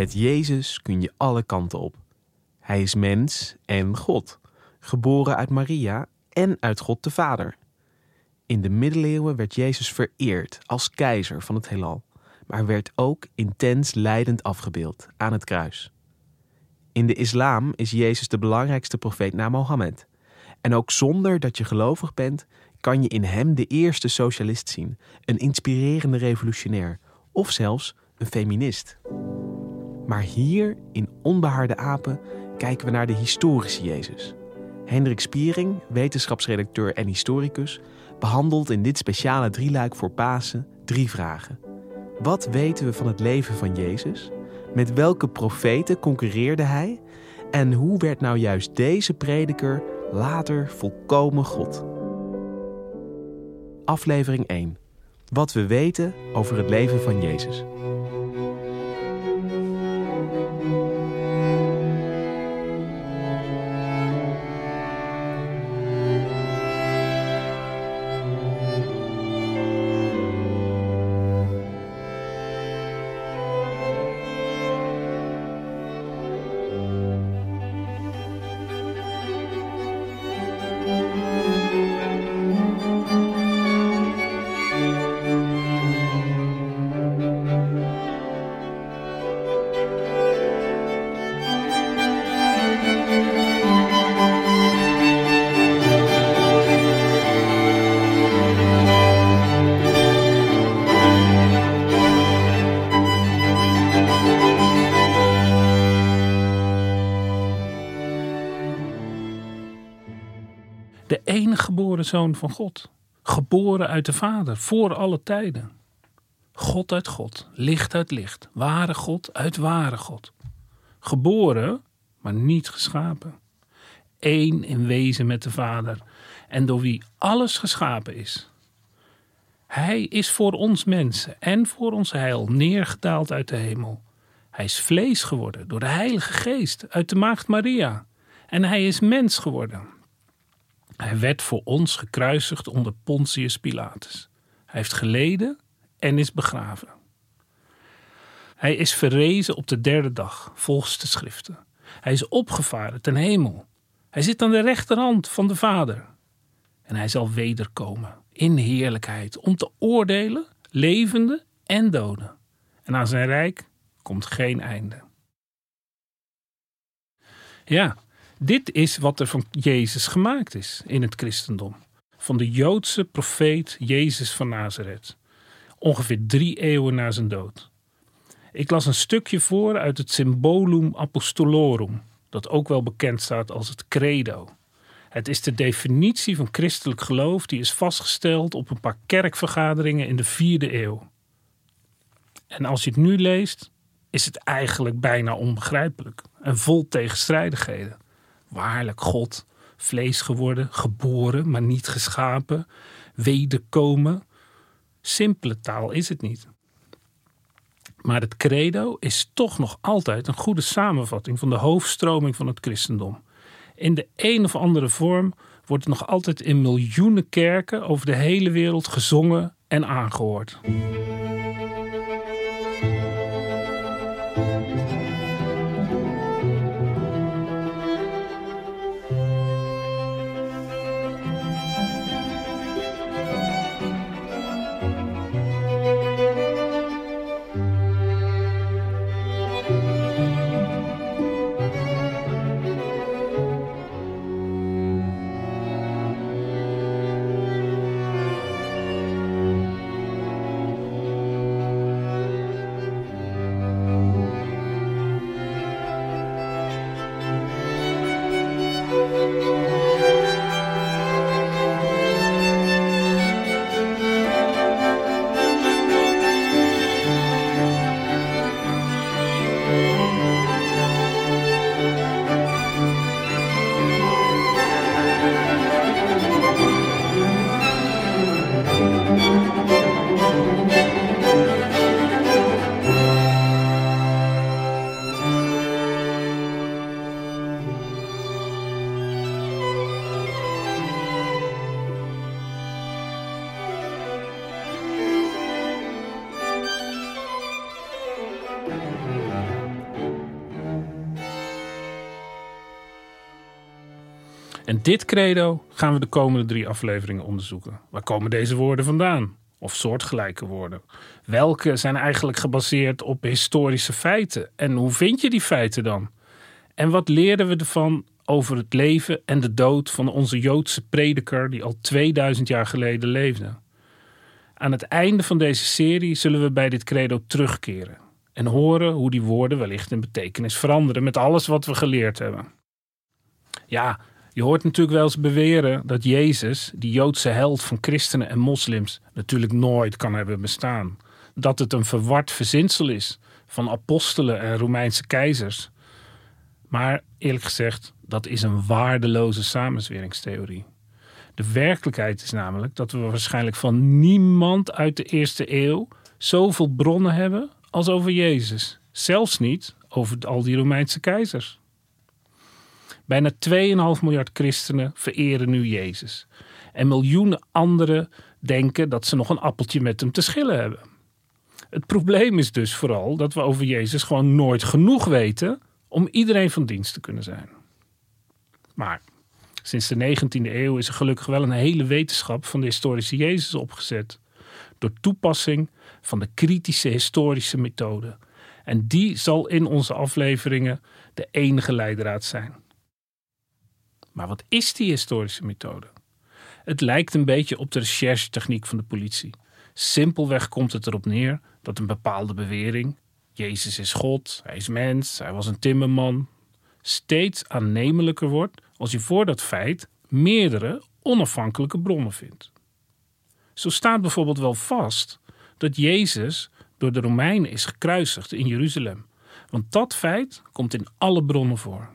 Met Jezus kun je alle kanten op. Hij is mens en God, geboren uit Maria en uit God de Vader. In de middeleeuwen werd Jezus vereerd als keizer van het heelal, maar werd ook intens lijdend afgebeeld aan het kruis. In de islam is Jezus de belangrijkste profeet na Mohammed. En ook zonder dat je gelovig bent, kan je in hem de eerste socialist zien, een inspirerende revolutionair of zelfs een feminist. Maar hier in Onbehaarde Apen kijken we naar de historische Jezus. Hendrik Spiering, wetenschapsredacteur en historicus, behandelt in dit speciale drieluik voor Pasen drie vragen. Wat weten we van het leven van Jezus? Met welke profeten concurreerde hij? En hoe werd nou juist deze prediker later volkomen God? Aflevering 1. Wat we weten over het leven van Jezus. Zoon van God. Geboren uit de Vader, voor alle tijden. God uit God, licht uit licht, ware God uit ware God. Geboren, maar niet geschapen. Eén in wezen met de Vader en door wie alles geschapen is. Hij is voor ons mensen en voor ons heil neergedaald uit de hemel. Hij is vlees geworden door de Heilige Geest uit de Maagd Maria. En hij is mens geworden. Hij werd voor ons gekruisigd onder Pontius Pilatus. Hij heeft geleden en is begraven. Hij is verrezen op de derde dag, volgens de schriften. Hij is opgevaren ten hemel. Hij zit aan de rechterhand van de Vader. En hij zal wederkomen in heerlijkheid om te oordelen, levende en doden. En aan zijn rijk komt geen einde. Ja, dit is wat er van Jezus gemaakt is in het christendom. Van de Joodse profeet Jezus van Nazareth. Ongeveer drie eeuwen na zijn dood. Ik las een stukje voor uit het Symbolum Apostolorum, dat ook wel bekend staat als het Credo. Het is de definitie van christelijk geloof die is vastgesteld op een paar kerkvergaderingen in de vierde eeuw. En als je het nu leest, is het eigenlijk bijna onbegrijpelijk en vol tegenstrijdigheden. Waarlijk God, vlees geworden, geboren, maar niet geschapen, wederkomen. Simpele taal is het niet. Maar het credo is toch nog altijd een goede samenvatting van de hoofdstroming van het christendom. In de een of andere vorm wordt het nog altijd in miljoenen kerken over de hele wereld gezongen en aangehoord. Dit credo gaan we de komende drie afleveringen onderzoeken. Waar komen deze woorden vandaan? Of soortgelijke woorden? Welke zijn eigenlijk gebaseerd op historische feiten? En hoe vind je die feiten dan? En wat leren we ervan over het leven en de dood van onze Joodse prediker die al 2000 jaar geleden leefde? Aan het einde van deze serie zullen we bij dit credo terugkeren en horen hoe die woorden wellicht in betekenis veranderen met alles wat we geleerd hebben. Ja, je hoort natuurlijk wel eens beweren dat Jezus, die Joodse held van christenen en moslims, natuurlijk nooit kan hebben bestaan. Dat het een verward verzinsel is van apostelen en Romeinse keizers. Maar eerlijk gezegd, dat is een waardeloze samenzweringstheorie. De werkelijkheid is namelijk dat we waarschijnlijk van niemand uit de eerste eeuw zoveel bronnen hebben als over Jezus. Zelfs niet over al die Romeinse keizers. Bijna 2,5 miljard christenen vereren nu Jezus. En miljoenen anderen denken dat ze nog een appeltje met hem te schillen hebben. Het probleem is dus vooral dat we over Jezus gewoon nooit genoeg weten om iedereen van dienst te kunnen zijn. Maar sinds de 19e eeuw is er gelukkig wel een hele wetenschap van de historische Jezus opgezet. Door toepassing van de kritische historische methode. En die zal in onze afleveringen de enige leidraad zijn. Maar wat is die historische methode? Het lijkt een beetje op de recherchetechniek van de politie. Simpelweg komt het erop neer dat een bepaalde bewering, Jezus is God, hij is mens, hij was een timmerman, steeds aannemelijker wordt als je voor dat feit meerdere onafhankelijke bronnen vindt. Zo staat bijvoorbeeld wel vast dat Jezus door de Romeinen is gekruisigd in Jeruzalem, want dat feit komt in alle bronnen voor.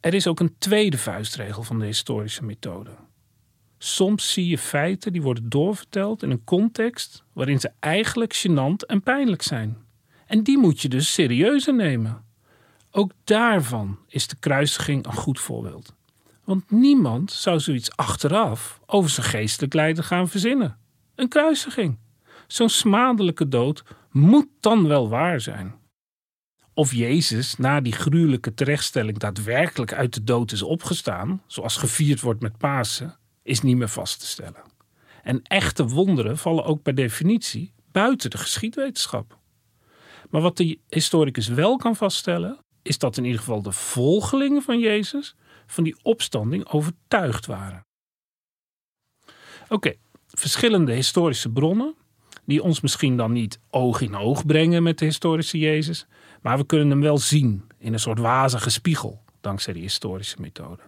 Er is ook een tweede vuistregel van de historische methode. Soms zie je feiten die worden doorverteld in een context waarin ze eigenlijk gênant en pijnlijk zijn. En die moet je dus serieuzer nemen. Ook daarvan is de kruisiging een goed voorbeeld. Want niemand zou zoiets achteraf over zijn geestelijk lijden gaan verzinnen. Een kruisiging. Zo'n smadelijke dood moet dan wel waar zijn. Of Jezus na die gruwelijke terechtstelling daadwerkelijk uit de dood is opgestaan, zoals gevierd wordt met Pasen, is niet meer vast te stellen. En echte wonderen vallen ook per definitie buiten de geschiedwetenschap. Maar wat de historicus wel kan vaststellen, is dat in ieder geval de volgelingen van Jezus van die opstanding overtuigd waren. Oké, verschillende historische bronnen, die ons misschien dan niet oog in oog brengen met de historische Jezus, maar we kunnen hem wel zien in een soort wazige spiegel, dankzij die historische methode.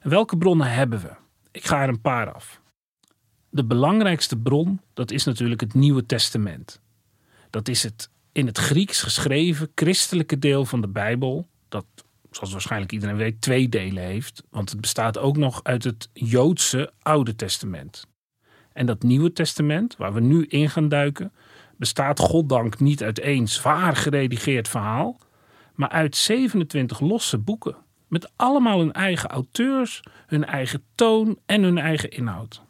En welke bronnen hebben we? Ik ga er een paar af. De belangrijkste bron, dat is natuurlijk het Nieuwe Testament. Dat is het in het Grieks geschreven christelijke deel van de Bijbel, dat, zoals waarschijnlijk iedereen weet, twee delen heeft. Want het bestaat ook nog uit het Joodse Oude Testament. En dat Nieuwe Testament, waar we nu in gaan duiken, bestaat goddank niet uit één zwaar geredigeerd verhaal, maar uit 27 losse boeken. Met allemaal hun eigen auteurs, hun eigen toon en hun eigen inhoud.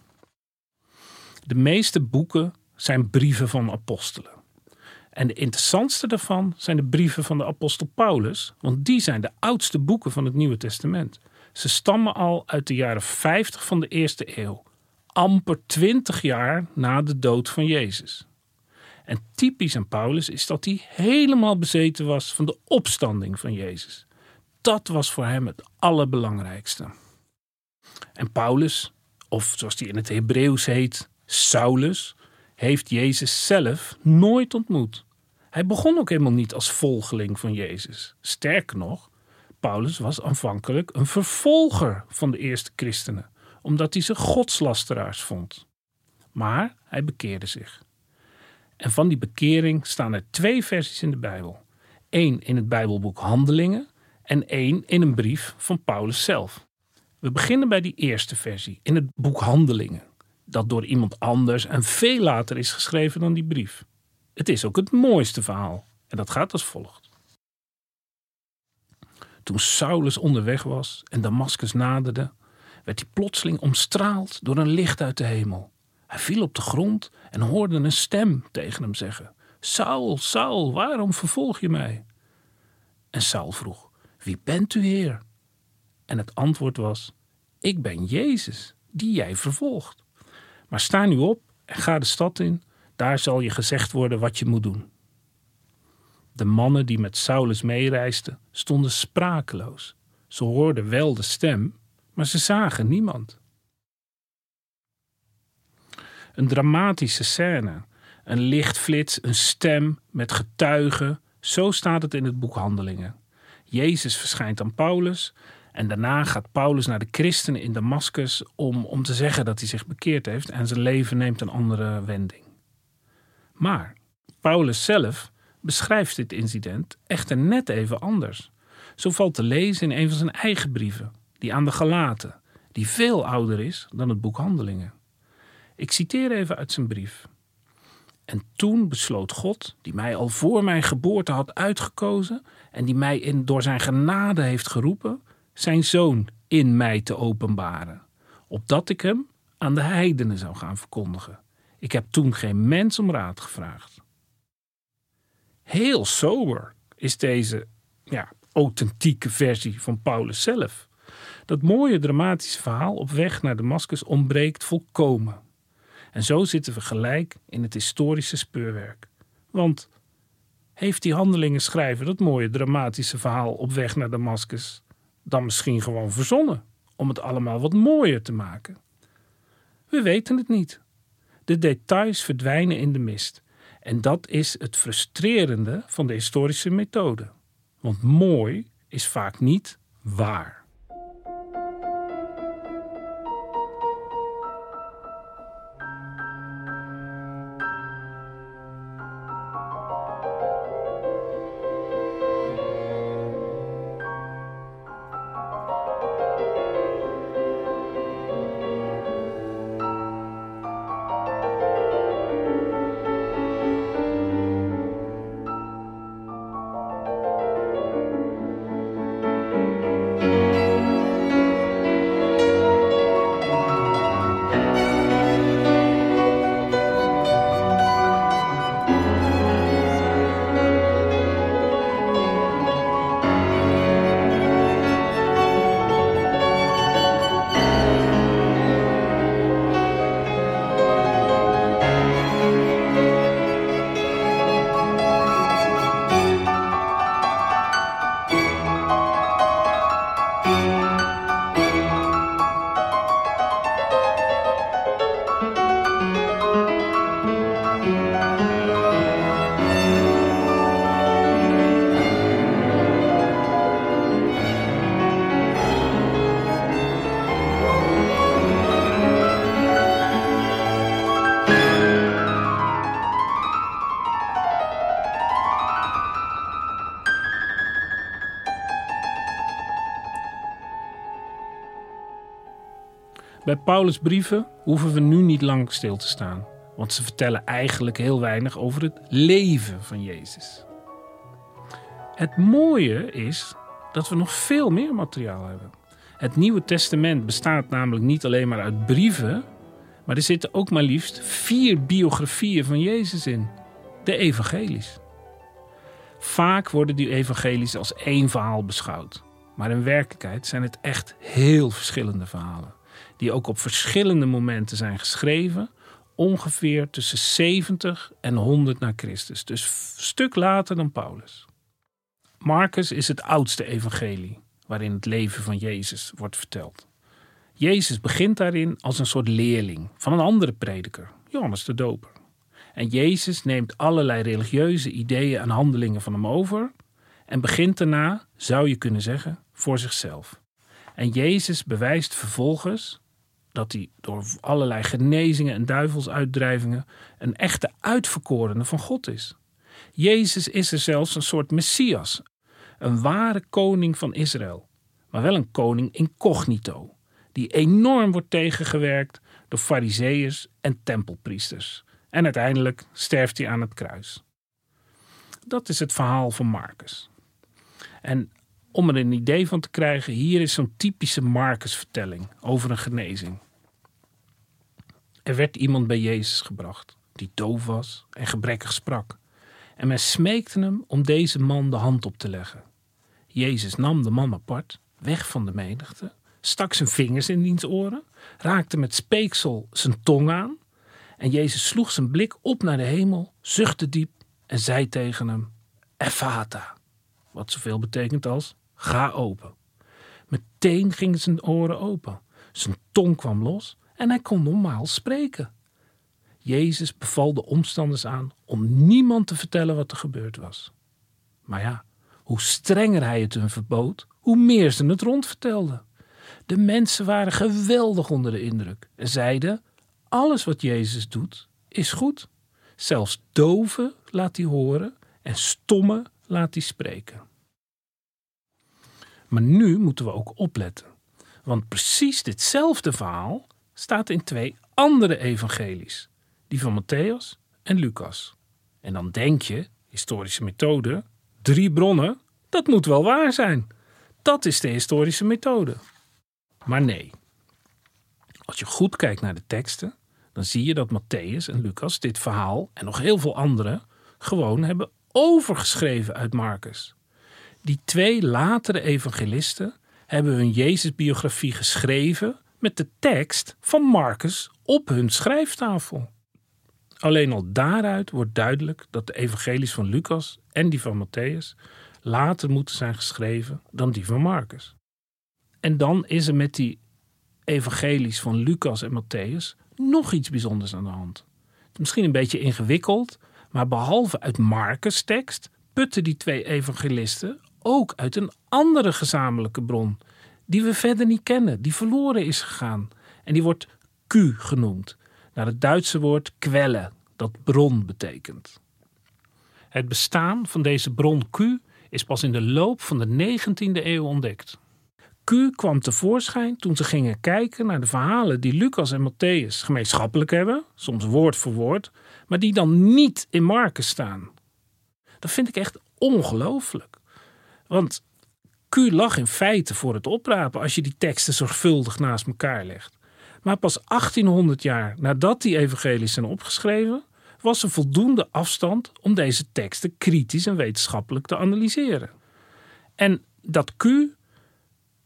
De meeste boeken zijn brieven van apostelen. En de interessantste daarvan zijn de brieven van de apostel Paulus, want die zijn de oudste boeken van het Nieuwe Testament. Ze stammen al uit de jaren 50 van de eerste eeuw, amper 20 jaar na de dood van Jezus. En typisch aan Paulus is dat hij helemaal bezeten was van de opstanding van Jezus. Dat was voor hem het allerbelangrijkste. En Paulus, of zoals hij in het Hebreeuws heet, Saulus, heeft Jezus zelf nooit ontmoet. Hij begon ook helemaal niet als volgeling van Jezus. Sterker nog, Paulus was aanvankelijk een vervolger van de eerste christenen, omdat hij ze godslasteraars vond. Maar hij bekeerde zich. En van die bekering staan er twee versies in de Bijbel. Eén in het Bijbelboek Handelingen en één in een brief van Paulus zelf. We beginnen bij die eerste versie, in het boek Handelingen, dat door iemand anders en veel later is geschreven dan die brief. Het is ook het mooiste verhaal en dat gaat als volgt. Toen Saulus onderweg was en Damascus naderde, werd hij plotseling omstraald door een licht uit de hemel. Hij viel op de grond en hoorde een stem tegen hem zeggen: Saul, Saul, waarom vervolg je mij? En Saul vroeg: Wie bent u, Heer? En het antwoord was: Ik ben Jezus, die jij vervolgt. Maar sta nu op en ga de stad in, daar zal je gezegd worden wat je moet doen. De mannen die met Saulus meereisden stonden sprakeloos. Ze hoorden wel de stem, maar ze zagen niemand. Een dramatische scène, een lichtflits, een stem met getuigen. Zo staat het in het boek Handelingen. Jezus verschijnt aan Paulus en daarna gaat Paulus naar de christenen in Damascus om, om te zeggen dat hij zich bekeerd heeft en zijn leven neemt een andere wending. Maar Paulus zelf beschrijft dit incident echter net even anders. Zo valt te lezen in een van zijn eigen brieven, die aan de Galaten, die veel ouder is dan het boek Handelingen. Ik citeer even uit zijn brief. En toen besloot God, die mij al voor mijn geboorte had uitgekozen en die mij in, door zijn genade heeft geroepen, zijn zoon in mij te openbaren, opdat ik hem aan de heidenen zou gaan verkondigen. Ik heb toen geen mens om raad gevraagd. Heel sober is deze ja, authentieke versie van Paulus zelf. Dat mooie dramatische verhaal op weg naar Damascus ontbreekt volkomen. En zo zitten we gelijk in het historische speurwerk. Want heeft die handelingen schrijven dat mooie dramatische verhaal op weg naar Damascus dan misschien gewoon verzonnen om het allemaal wat mooier te maken? We weten het niet. De details verdwijnen in de mist. En dat is het frustrerende van de historische methode. Want mooi is vaak niet waar. Bij Paulus' brieven hoeven we nu niet lang stil te staan, want ze vertellen eigenlijk heel weinig over het leven van Jezus. Het mooie is dat we nog veel meer materiaal hebben. Het Nieuwe Testament bestaat namelijk niet alleen maar uit brieven, maar er zitten ook maar liefst vier biografieën van Jezus in, de evangelies. Vaak worden die evangelies als één verhaal beschouwd, maar in werkelijkheid zijn het echt heel verschillende verhalen die ook op verschillende momenten zijn geschreven, ongeveer tussen 70 en 100 na Christus. Dus een stuk later dan Paulus. Marcus is het oudste evangelie waarin het leven van Jezus wordt verteld. Jezus begint daarin als een soort leerling van een andere prediker, Johannes de Doper. En Jezus neemt allerlei religieuze ideeën en handelingen van hem over en begint daarna, zou je kunnen zeggen, voor zichzelf. En Jezus bewijst vervolgens dat hij door allerlei genezingen en duivelsuitdrijvingen een echte uitverkorene van God is. Jezus is er zelfs een soort Messias, een ware koning van Israël, maar wel een koning incognito, die enorm wordt tegengewerkt door fariseeërs en tempelpriesters. En uiteindelijk sterft hij aan het kruis. Dat is het verhaal van Marcus. En om er een idee van te krijgen, hier is zo'n typische Marcus-vertelling over een genezing. Er werd iemand bij Jezus gebracht, die doof was en gebrekkig sprak. En men smeekte hem om deze man de hand op te leggen. Jezus nam de man apart, weg van de menigte, stak zijn vingers in diens oren, raakte met speeksel zijn tong aan. En Jezus sloeg zijn blik op naar de hemel, zuchtte diep en zei tegen hem: Ephata. Wat zoveel betekent als: ga open. Meteen gingen zijn oren open, zijn tong kwam los en hij kon normaal spreken. Jezus beval de omstanders aan om niemand te vertellen wat er gebeurd was. Maar ja, hoe strenger hij het hun verbood, hoe meer ze het rondvertelden. De mensen waren geweldig onder de indruk en zeiden: alles wat Jezus doet is goed. Zelfs doven laat hij horen en stommen laat hij spreken. Maar nu moeten we ook opletten, want precies ditzelfde verhaal staat in twee andere evangelies, die van Matthäus en Lucas. En dan denk je, historische methode, drie bronnen, dat moet wel waar zijn. Dat is de historische methode. Maar nee. Als je goed kijkt naar de teksten, dan zie je dat Matthäus en Lucas dit verhaal en nog heel veel andere gewoon hebben overgeschreven uit Marcus. Die twee latere evangelisten hebben hun Jezusbiografie geschreven met de tekst van Marcus op hun schrijftafel. Alleen al daaruit wordt duidelijk dat de evangelies van Lucas en die van Matthäus later moeten zijn geschreven dan die van Marcus. En dan is er met die evangelies van Lucas en Matthäus nog iets bijzonders aan de hand. Misschien een beetje ingewikkeld, maar behalve uit Marcus' tekst putten die twee evangelisten ook uit een andere gezamenlijke bron, die we verder niet kennen, die verloren is gegaan. En die wordt Q genoemd, naar het Duitse woord kwelle, dat bron betekent. Het bestaan van deze bron Q is pas in de loop van de 19e eeuw ontdekt. Q kwam tevoorschijn toen ze gingen kijken naar de verhalen die Lucas en Matthäus gemeenschappelijk hebben, soms woord voor woord, maar die dan niet in Marcus staan. Dat vind ik echt ongelooflijk. Want Q lag in feite voor het oprapen als je die teksten zorgvuldig naast elkaar legt. Maar pas 1800 jaar nadat die evangelies zijn opgeschreven, was er voldoende afstand om deze teksten kritisch en wetenschappelijk te analyseren. En dat Q,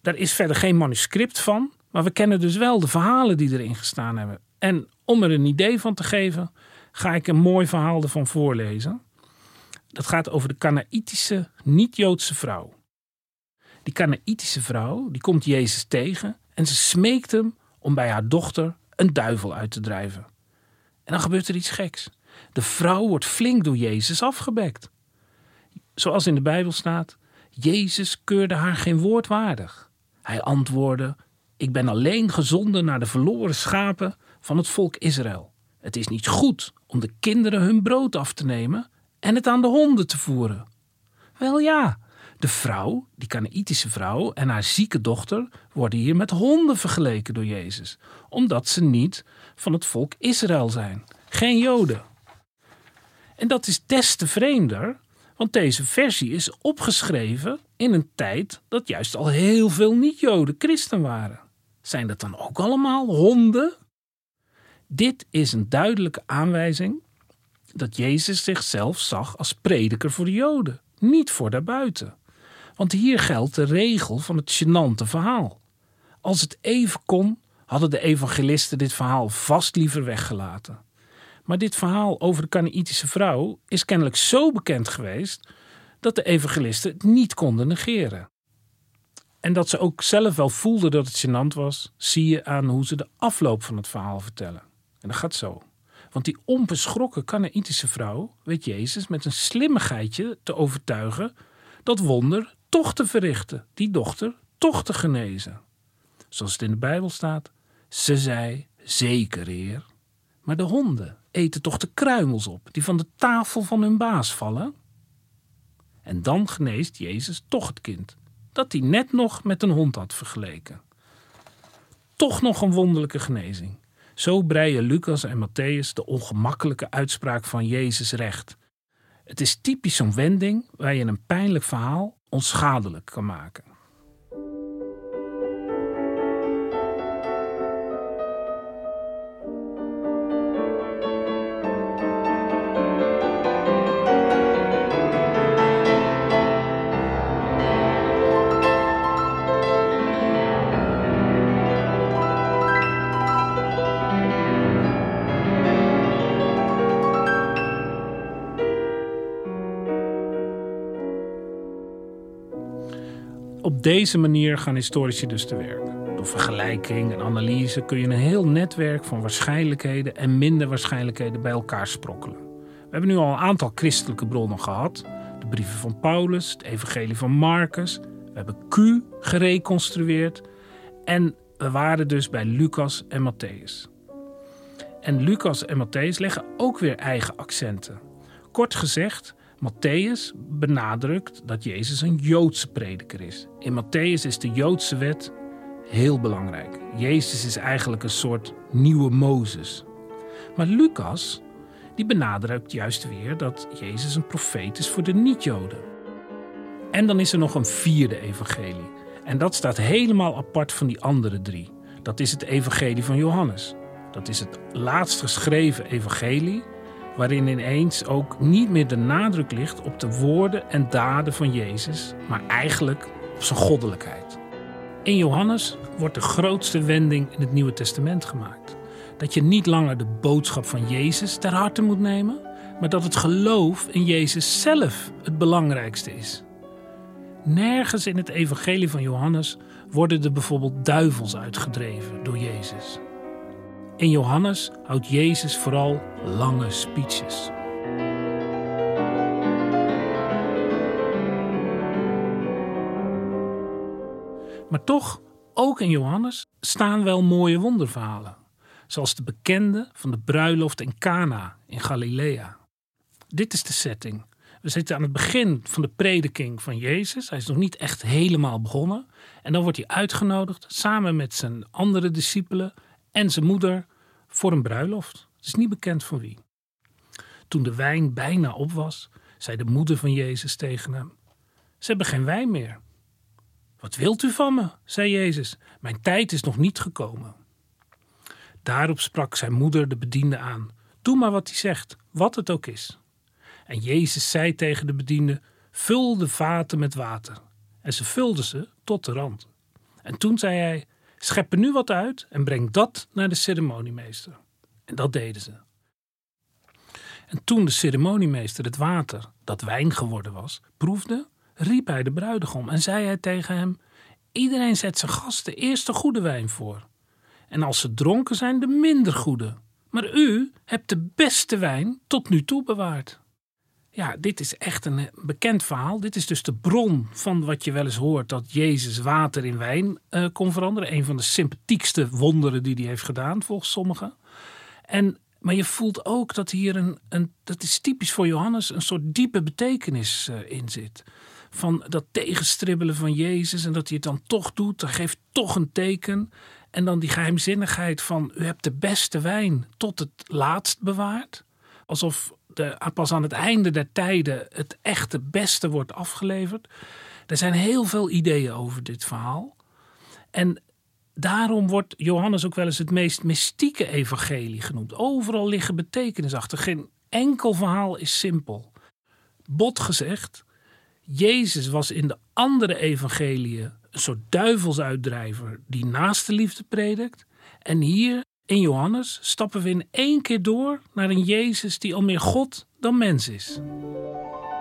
daar is verder geen manuscript van, maar we kennen dus wel de verhalen die erin gestaan hebben. En om er een idee van te geven, ga ik een mooi verhaal ervan voorlezen. Dat gaat over de Kanaïtische niet-Joodse vrouw. Die Kanaïtische vrouw die komt Jezus tegen en ze smeekt hem om bij haar dochter een duivel uit te drijven. En dan gebeurt er iets geks. De vrouw wordt flink door Jezus afgebekt. Zoals in de Bijbel staat, Jezus keurde haar geen woord waardig. Hij antwoordde: Ik ben alleen gezonden naar de verloren schapen van het volk Israël. Het is niet goed om de kinderen hun brood af te nemen en het aan de honden te voeren. Wel ja, de vrouw, die Kanaïtische vrouw en haar zieke dochter worden hier met honden vergeleken door Jezus, omdat ze niet van het volk Israël zijn, geen Joden. En dat is des te vreemder, want deze versie is opgeschreven in een tijd dat juist al heel veel niet-Joden christen waren. Zijn dat dan ook allemaal honden? Dit is een duidelijke aanwijzing dat Jezus zichzelf zag als prediker voor de Joden, niet voor daarbuiten. Want hier geldt de regel van het gênante verhaal. Als het even kon, hadden de evangelisten dit verhaal vast liever weggelaten. Maar dit verhaal over de Kanaïtische vrouw is kennelijk zo bekend geweest dat de evangelisten het niet konden negeren. En dat ze ook zelf wel voelden dat het gênant was, zie je aan hoe ze de afloop van het verhaal vertellen. En dat gaat zo. Want die onbeschrokken Kanaïtische vrouw weet Jezus met een slimmigheidje te overtuigen dat wonder toch te verrichten, die dochter toch te genezen. Zoals het in de Bijbel staat, ze zei, zeker heer, maar de honden eten toch de kruimels op die van de tafel van hun baas vallen? En dan geneest Jezus toch het kind, dat hij net nog met een hond had vergeleken. Toch nog een wonderlijke genezing. Zo breien Lucas en Matthäus de ongemakkelijke uitspraak van Jezus recht. Het is typisch zo'n wending waar je een pijnlijk verhaal onschadelijk kan maken. Op deze manier gaan historici dus te werk. Door vergelijking en analyse kun je een heel netwerk van waarschijnlijkheden en minder waarschijnlijkheden bij elkaar sprokkelen. We hebben nu al een aantal christelijke bronnen gehad. De brieven van Paulus, het evangelie van Marcus. We hebben Q gereconstrueerd. En we waren dus bij Lucas en Matthäus. En Lucas en Matthäus leggen ook weer eigen accenten. Kort gezegd, Matthäus benadrukt dat Jezus een Joodse prediker is. In Matthäus is de Joodse wet heel belangrijk. Jezus is eigenlijk een soort nieuwe Mozes. Maar Lucas die benadrukt juist weer dat Jezus een profeet is voor de niet-Joden. En dan is er nog een vierde evangelie. En dat staat helemaal apart van die andere drie. Dat is het evangelie van Johannes. Dat is het laatst geschreven evangelie waarin ineens ook niet meer de nadruk ligt op de woorden en daden van Jezus, maar eigenlijk op zijn goddelijkheid. In Johannes wordt de grootste wending in het Nieuwe Testament gemaakt. Dat je niet langer de boodschap van Jezus ter harte moet nemen, maar dat het geloof in Jezus zelf het belangrijkste is. Nergens in het evangelie van Johannes worden er bijvoorbeeld duivels uitgedreven door Jezus. In Johannes houdt Jezus vooral lange speeches. Maar toch, ook in Johannes staan wel mooie wonderverhalen. Zoals de bekende van de bruiloft in Cana in Galilea. Dit is de setting. We zitten aan het begin van de prediking van Jezus. Hij is nog niet echt helemaal begonnen. En dan wordt hij uitgenodigd samen met zijn andere discipelen en zijn moeder voor een bruiloft. Het is niet bekend van wie. Toen de wijn bijna op was, zei de moeder van Jezus tegen hem: Ze hebben geen wijn meer. Wat wilt u van me? zei Jezus. Mijn tijd is nog niet gekomen. Daarop sprak zijn moeder de bediende aan: Doe maar wat hij zegt, wat het ook is. En Jezus zei tegen de bediende: Vul de vaten met water. En ze vulden ze tot de rand. En toen zei hij: Schep er nu wat uit en breng dat naar de ceremoniemeester. En dat deden ze. En toen de ceremoniemeester het water, dat wijn geworden was, proefde, riep hij de bruidegom en zei hij tegen hem: Iedereen zet zijn gasten eerst de goede wijn voor. En als ze dronken zijn, de minder goede. Maar u hebt de beste wijn tot nu toe bewaard. Ja, dit is echt een eh, bekend verhaal. Dit is dus de bron van wat je wel eens hoort: dat Jezus water in wijn uh, kon veranderen. Een van de sympathiekste wonderen die hij heeft gedaan, volgens sommigen. En, maar je voelt ook dat hier een, een, dat is typisch voor Johannes, een soort diepe betekenis uh, in zit. Van dat tegenstribbelen van Jezus en dat hij het dan toch doet, dan geeft toch een teken. En dan die geheimzinnigheid van: u hebt de beste wijn tot het laatst bewaard. Alsof de, pas aan het einde der tijden het echte beste wordt afgeleverd. Er zijn heel veel ideeën over dit verhaal. En daarom wordt Johannes ook wel eens het meest mystieke evangelie genoemd. Overal liggen betekenis achter. Geen enkel verhaal is simpel. Bot gezegd, Jezus was in de andere evangeliën een soort duivelsuitdrijver die naast de liefde predikt. En hier in Johannes stappen we in één keer door naar een Jezus die al meer God dan mens is.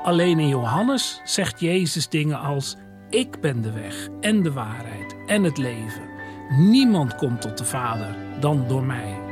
Alleen in Johannes zegt Jezus dingen als: Ik ben de weg en de waarheid en het leven. Niemand komt tot de Vader dan door mij.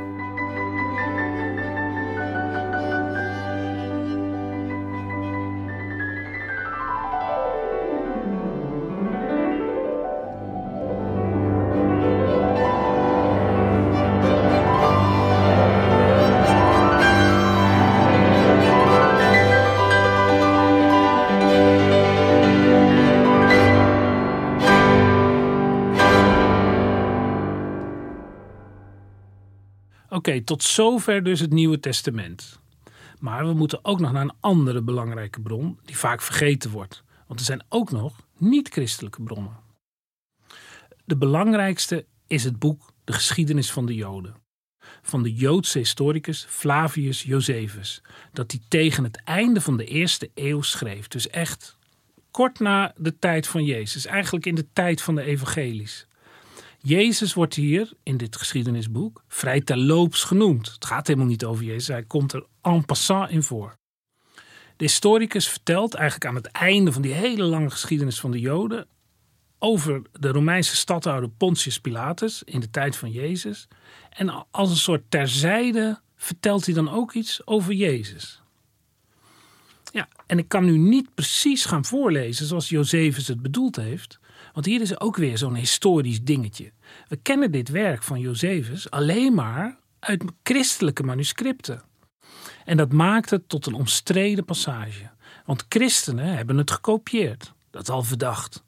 Tot zover dus het Nieuwe Testament. Maar we moeten ook nog naar een andere belangrijke bron die vaak vergeten wordt. Want er zijn ook nog niet-christelijke bronnen. De belangrijkste is het boek De geschiedenis van de Joden. Van de Joodse historicus Flavius Josephus. Dat hij tegen het einde van de eerste eeuw schreef. Dus echt kort na de tijd van Jezus. Eigenlijk in de tijd van de evangelies. Jezus wordt hier in dit geschiedenisboek vrij terloops genoemd. Het gaat helemaal niet over Jezus, hij komt er en passant in voor. De historicus vertelt eigenlijk aan het einde van die hele lange geschiedenis van de Joden over de Romeinse stadhouder Pontius Pilatus in de tijd van Jezus. En als een soort terzijde vertelt hij dan ook iets over Jezus. Ja, en ik kan nu niet precies gaan voorlezen zoals Josephus het bedoeld heeft. Want hier is ook weer zo'n historisch dingetje. We kennen dit werk van Josephus alleen maar uit christelijke manuscripten. En dat maakt het tot een omstreden passage. Want christenen hebben het gekopieerd. Dat is al verdacht.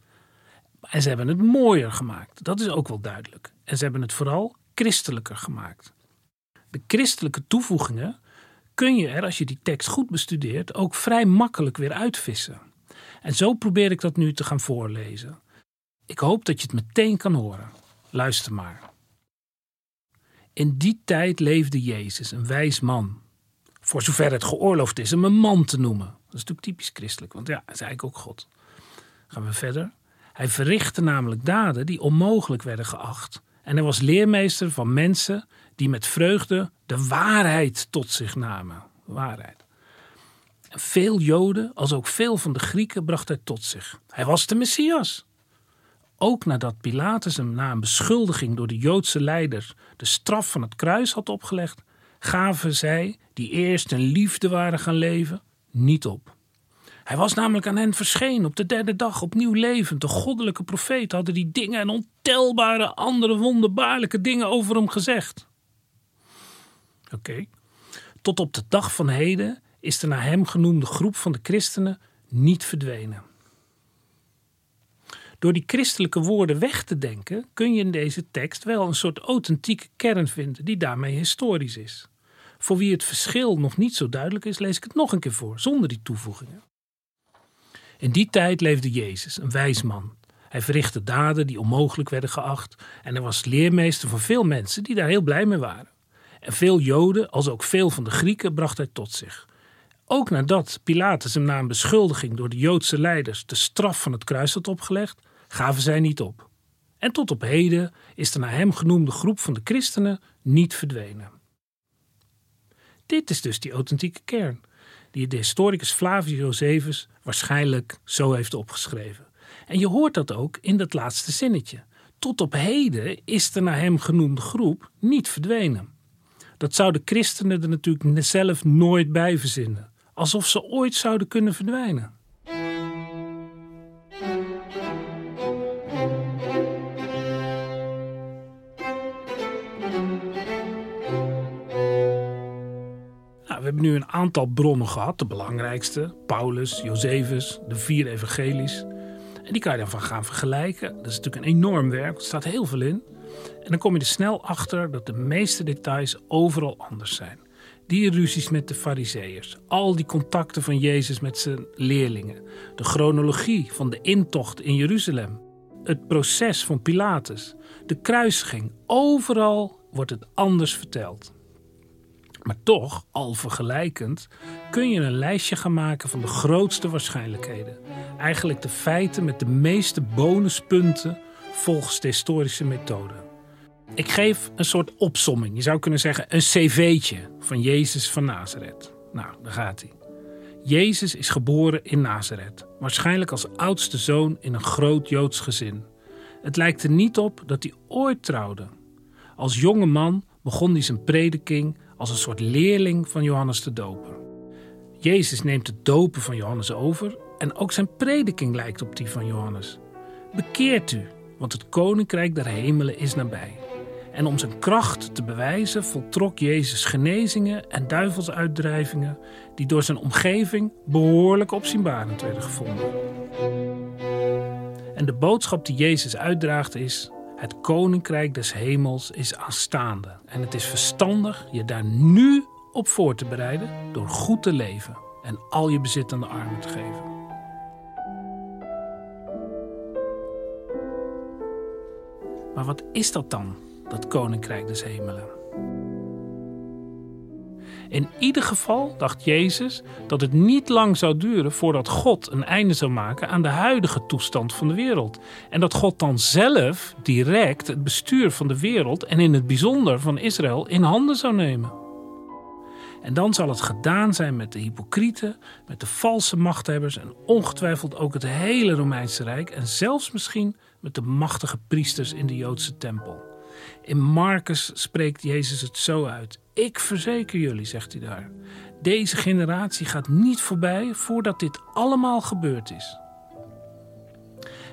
En ze hebben het mooier gemaakt. Dat is ook wel duidelijk. En ze hebben het vooral christelijker gemaakt. De christelijke toevoegingen kun je er, als je die tekst goed bestudeert, ook vrij makkelijk weer uitvissen. En zo probeer ik dat nu te gaan voorlezen. Ik hoop dat je het meteen kan horen. Luister maar. In die tijd leefde Jezus, een wijs man. Voor zover het geoorloofd is hem een man te noemen. Dat is natuurlijk typisch christelijk, want ja, hij is eigenlijk ook God. Gaan we verder. Hij verrichtte namelijk daden die onmogelijk werden geacht. En hij was leermeester van mensen die met vreugde de waarheid tot zich namen. Waarheid. Veel Joden, als ook veel van de Grieken, bracht hij tot zich. Hij was de Messias. Ook nadat Pilatus hem na een beschuldiging door de Joodse leiders de straf van het kruis had opgelegd, gaven zij, die eerst in liefde waren gaan leven, niet op. Hij was namelijk aan hen verschenen op de derde dag, opnieuw levend. De goddelijke profeet hadden die dingen en ontelbare andere wonderbaarlijke dingen over hem gezegd. Oké. Tot op de dag van heden is de naar hem genoemde groep van de christenen niet verdwenen. Door die christelijke woorden weg te denken, kun je in deze tekst wel een soort authentieke kern vinden die daarmee historisch is. Voor wie het verschil nog niet zo duidelijk is, lees ik het nog een keer voor, zonder die toevoegingen. In die tijd leefde Jezus, een wijs man. Hij verrichtte daden die onmogelijk werden geacht en hij was leermeester van veel mensen die daar heel blij mee waren. En veel Joden, als ook veel van de Grieken, bracht hij tot zich. Ook nadat Pilatus hem na een beschuldiging door de Joodse leiders de straf van het kruis had opgelegd, gaven zij niet op. En tot op heden is de naar hem genoemde groep van de christenen niet verdwenen. Dit is dus die authentieke kern, die de historicus Flavius Josephus waarschijnlijk zo heeft opgeschreven. En je hoort dat ook in dat laatste zinnetje. Tot op heden is de naar hem genoemde groep niet verdwenen. Dat zouden christenen er natuurlijk zelf nooit bij verzinnen. Alsof ze ooit zouden kunnen verdwijnen. Hebben nu een aantal bronnen gehad. De belangrijkste, Paulus, Josephus, de vier evangelies. En die kan je dan van gaan vergelijken. Dat is natuurlijk een enorm werk, er staat heel veel in. En dan kom je er snel achter dat de meeste details overal anders zijn. Die ruzies met de fariseeërs, al die contacten van Jezus met zijn leerlingen, de chronologie van de intocht in Jeruzalem, het proces van Pilatus, de kruisiging, overal wordt het anders verteld. Maar toch, al vergelijkend, kun je een lijstje gaan maken van de grootste waarschijnlijkheden. Eigenlijk de feiten met de meeste bonuspunten volgens de historische methode. Ik geef een soort opsomming. Je zou kunnen zeggen een cv'tje van Jezus van Nazareth. Nou, daar gaat hij. Jezus is geboren in Nazareth, waarschijnlijk als oudste zoon in een groot Joods gezin. Het lijkt er niet op dat hij ooit trouwde. Als jonge man begon hij zijn prediking als een soort leerling van Johannes de Doper. Jezus neemt het dopen van Johannes over en ook zijn prediking lijkt op die van Johannes. Bekeert u, want het koninkrijk der hemelen is nabij. En om zijn kracht te bewijzen voltrok Jezus genezingen en duivelsuitdrijvingen die door zijn omgeving behoorlijk opzienbarend werden gevonden. En de boodschap die Jezus uitdraagt is: Het koninkrijk des hemels is aanstaande en het is verstandig je daar nu op voor te bereiden door goed te leven en al je bezit aan de armen te geven. Maar wat is dat dan, dat koninkrijk des hemelen? In ieder geval dacht Jezus dat het niet lang zou duren voordat God een einde zou maken aan de huidige toestand van de wereld. En dat God dan zelf direct het bestuur van de wereld en in het bijzonder van Israël in handen zou nemen. En dan zal het gedaan zijn met de hypocrieten, met de valse machthebbers en ongetwijfeld ook het hele Romeinse Rijk en zelfs misschien met de machtige priesters in de Joodse tempel. In Marcus spreekt Jezus het zo uit. Ik verzeker jullie, zegt hij daar. Deze generatie gaat niet voorbij voordat dit allemaal gebeurd is.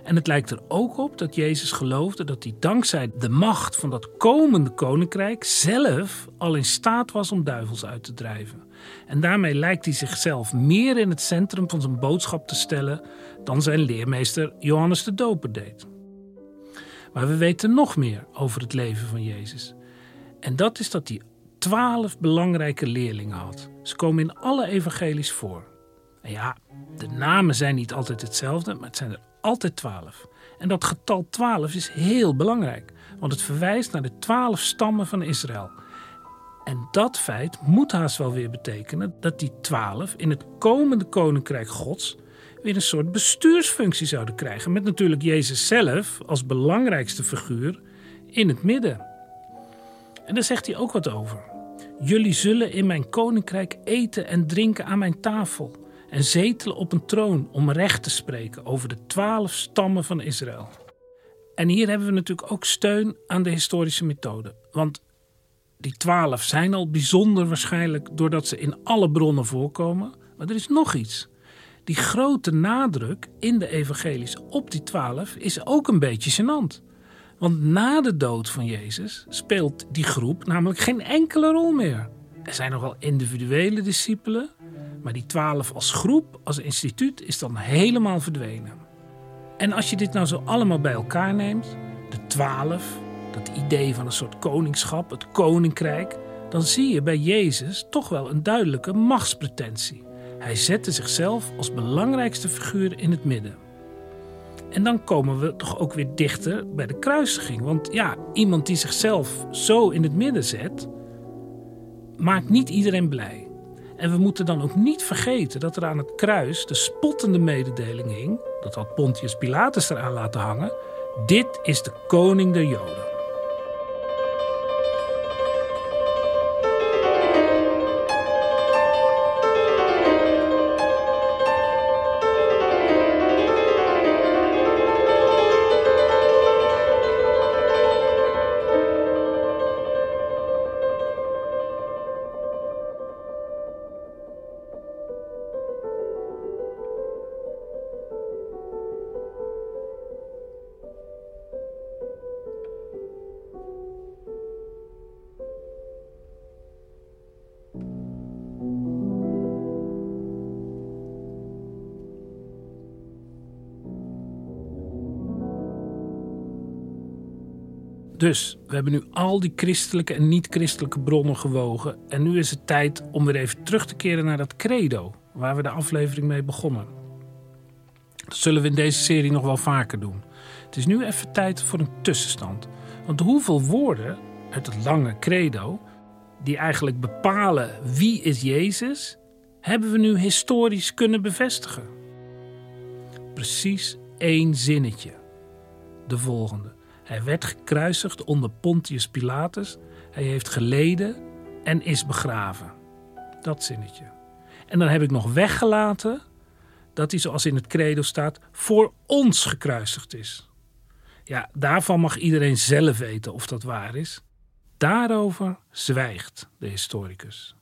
En het lijkt er ook op dat Jezus geloofde dat hij dankzij de macht van dat komende koninkrijk zelf al in staat was om duivels uit te drijven. En daarmee lijkt hij zichzelf meer in het centrum van zijn boodschap te stellen dan zijn leermeester Johannes de Doper deed. Maar we weten nog meer over het leven van Jezus. En dat is dat hij twaalf belangrijke leerlingen had. Ze komen in alle evangelies voor. En ja, de namen zijn niet altijd hetzelfde, maar het zijn er altijd twaalf. En dat getal twaalf is heel belangrijk, want het verwijst naar de twaalf stammen van Israël. En dat feit moet haast wel weer betekenen dat die twaalf in het komende koninkrijk Gods weer een soort bestuursfunctie zouden krijgen. Met natuurlijk Jezus zelf als belangrijkste figuur in het midden. En daar zegt hij ook wat over. Jullie zullen in mijn koninkrijk eten en drinken aan mijn tafel. En zetelen op een troon om recht te spreken over de twaalf stammen van Israël. En hier hebben we natuurlijk ook steun aan de historische methode. Want die twaalf zijn al bijzonder waarschijnlijk doordat ze in alle bronnen voorkomen. Maar er is nog iets. Die grote nadruk in de evangelies op die twaalf is ook een beetje gênant. Want na de dood van Jezus speelt die groep namelijk geen enkele rol meer. Er zijn nog wel individuele discipelen, maar die twaalf als groep, als instituut, is dan helemaal verdwenen. En als je dit nou zo allemaal bij elkaar neemt, de twaalf, dat idee van een soort koningschap, het koninkrijk, dan zie je bij Jezus toch wel een duidelijke machtspretentie. Hij zette zichzelf als belangrijkste figuur in het midden. En dan komen we toch ook weer dichter bij de kruisiging. Want ja, iemand die zichzelf zo in het midden zet, maakt niet iedereen blij. En we moeten dan ook niet vergeten dat er aan het kruis de spottende mededeling hing, dat had Pontius Pilatus eraan laten hangen, dit is de koning der Joden. Dus we hebben nu al die christelijke en niet-christelijke bronnen gewogen. En nu is het tijd om weer even terug te keren naar dat credo, waar we de aflevering mee begonnen. Dat zullen we in deze serie nog wel vaker doen. Het is nu even tijd voor een tussenstand. Want hoeveel woorden uit het lange credo, die eigenlijk bepalen wie is Jezus, hebben we nu historisch kunnen bevestigen? Precies één zinnetje. De volgende. Hij werd gekruisigd onder Pontius Pilatus. Hij heeft geleden en is begraven. Dat zinnetje. En dan heb ik nog weggelaten dat hij, zoals in het credo staat, voor ons gekruisigd is. Ja, daarvan mag iedereen zelf weten of dat waar is. Daarover zwijgt de historicus.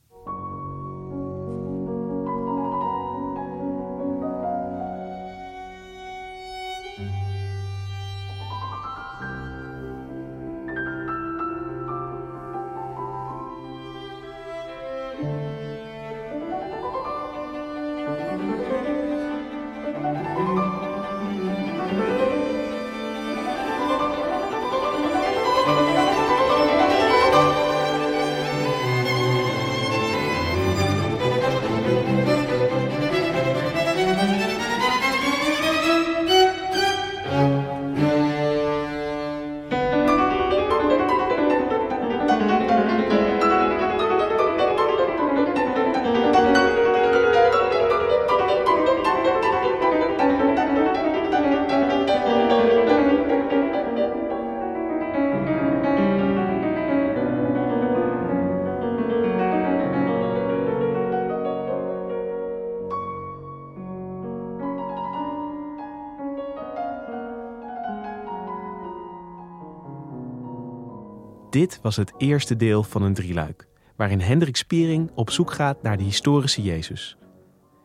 Dit was het eerste deel van een drieluik, waarin Hendrik Spiering op zoek gaat naar de historische Jezus.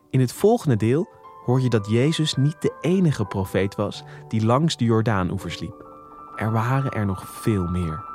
In het volgende deel hoor je dat Jezus niet de enige profeet was die langs de Jordaan-oevers liep. Er waren er nog veel meer.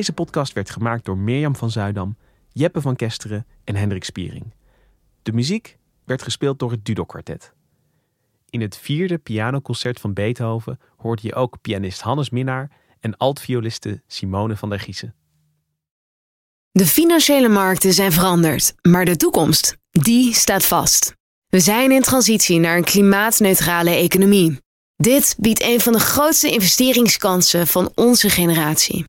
Deze podcast werd gemaakt door Mirjam van Zuidam, Jeppe van Kesteren en Hendrik Spiering. De muziek werd gespeeld door het Dudok Quartet. In het vierde pianoconcert van Beethoven hoorde je ook pianist Hannes Minnaar en altvioliste Simone van der Giezen. De financiële markten zijn veranderd, maar de toekomst, die staat vast. We zijn in transitie naar een klimaatneutrale economie. Dit biedt een van de grootste investeringskansen van onze generatie.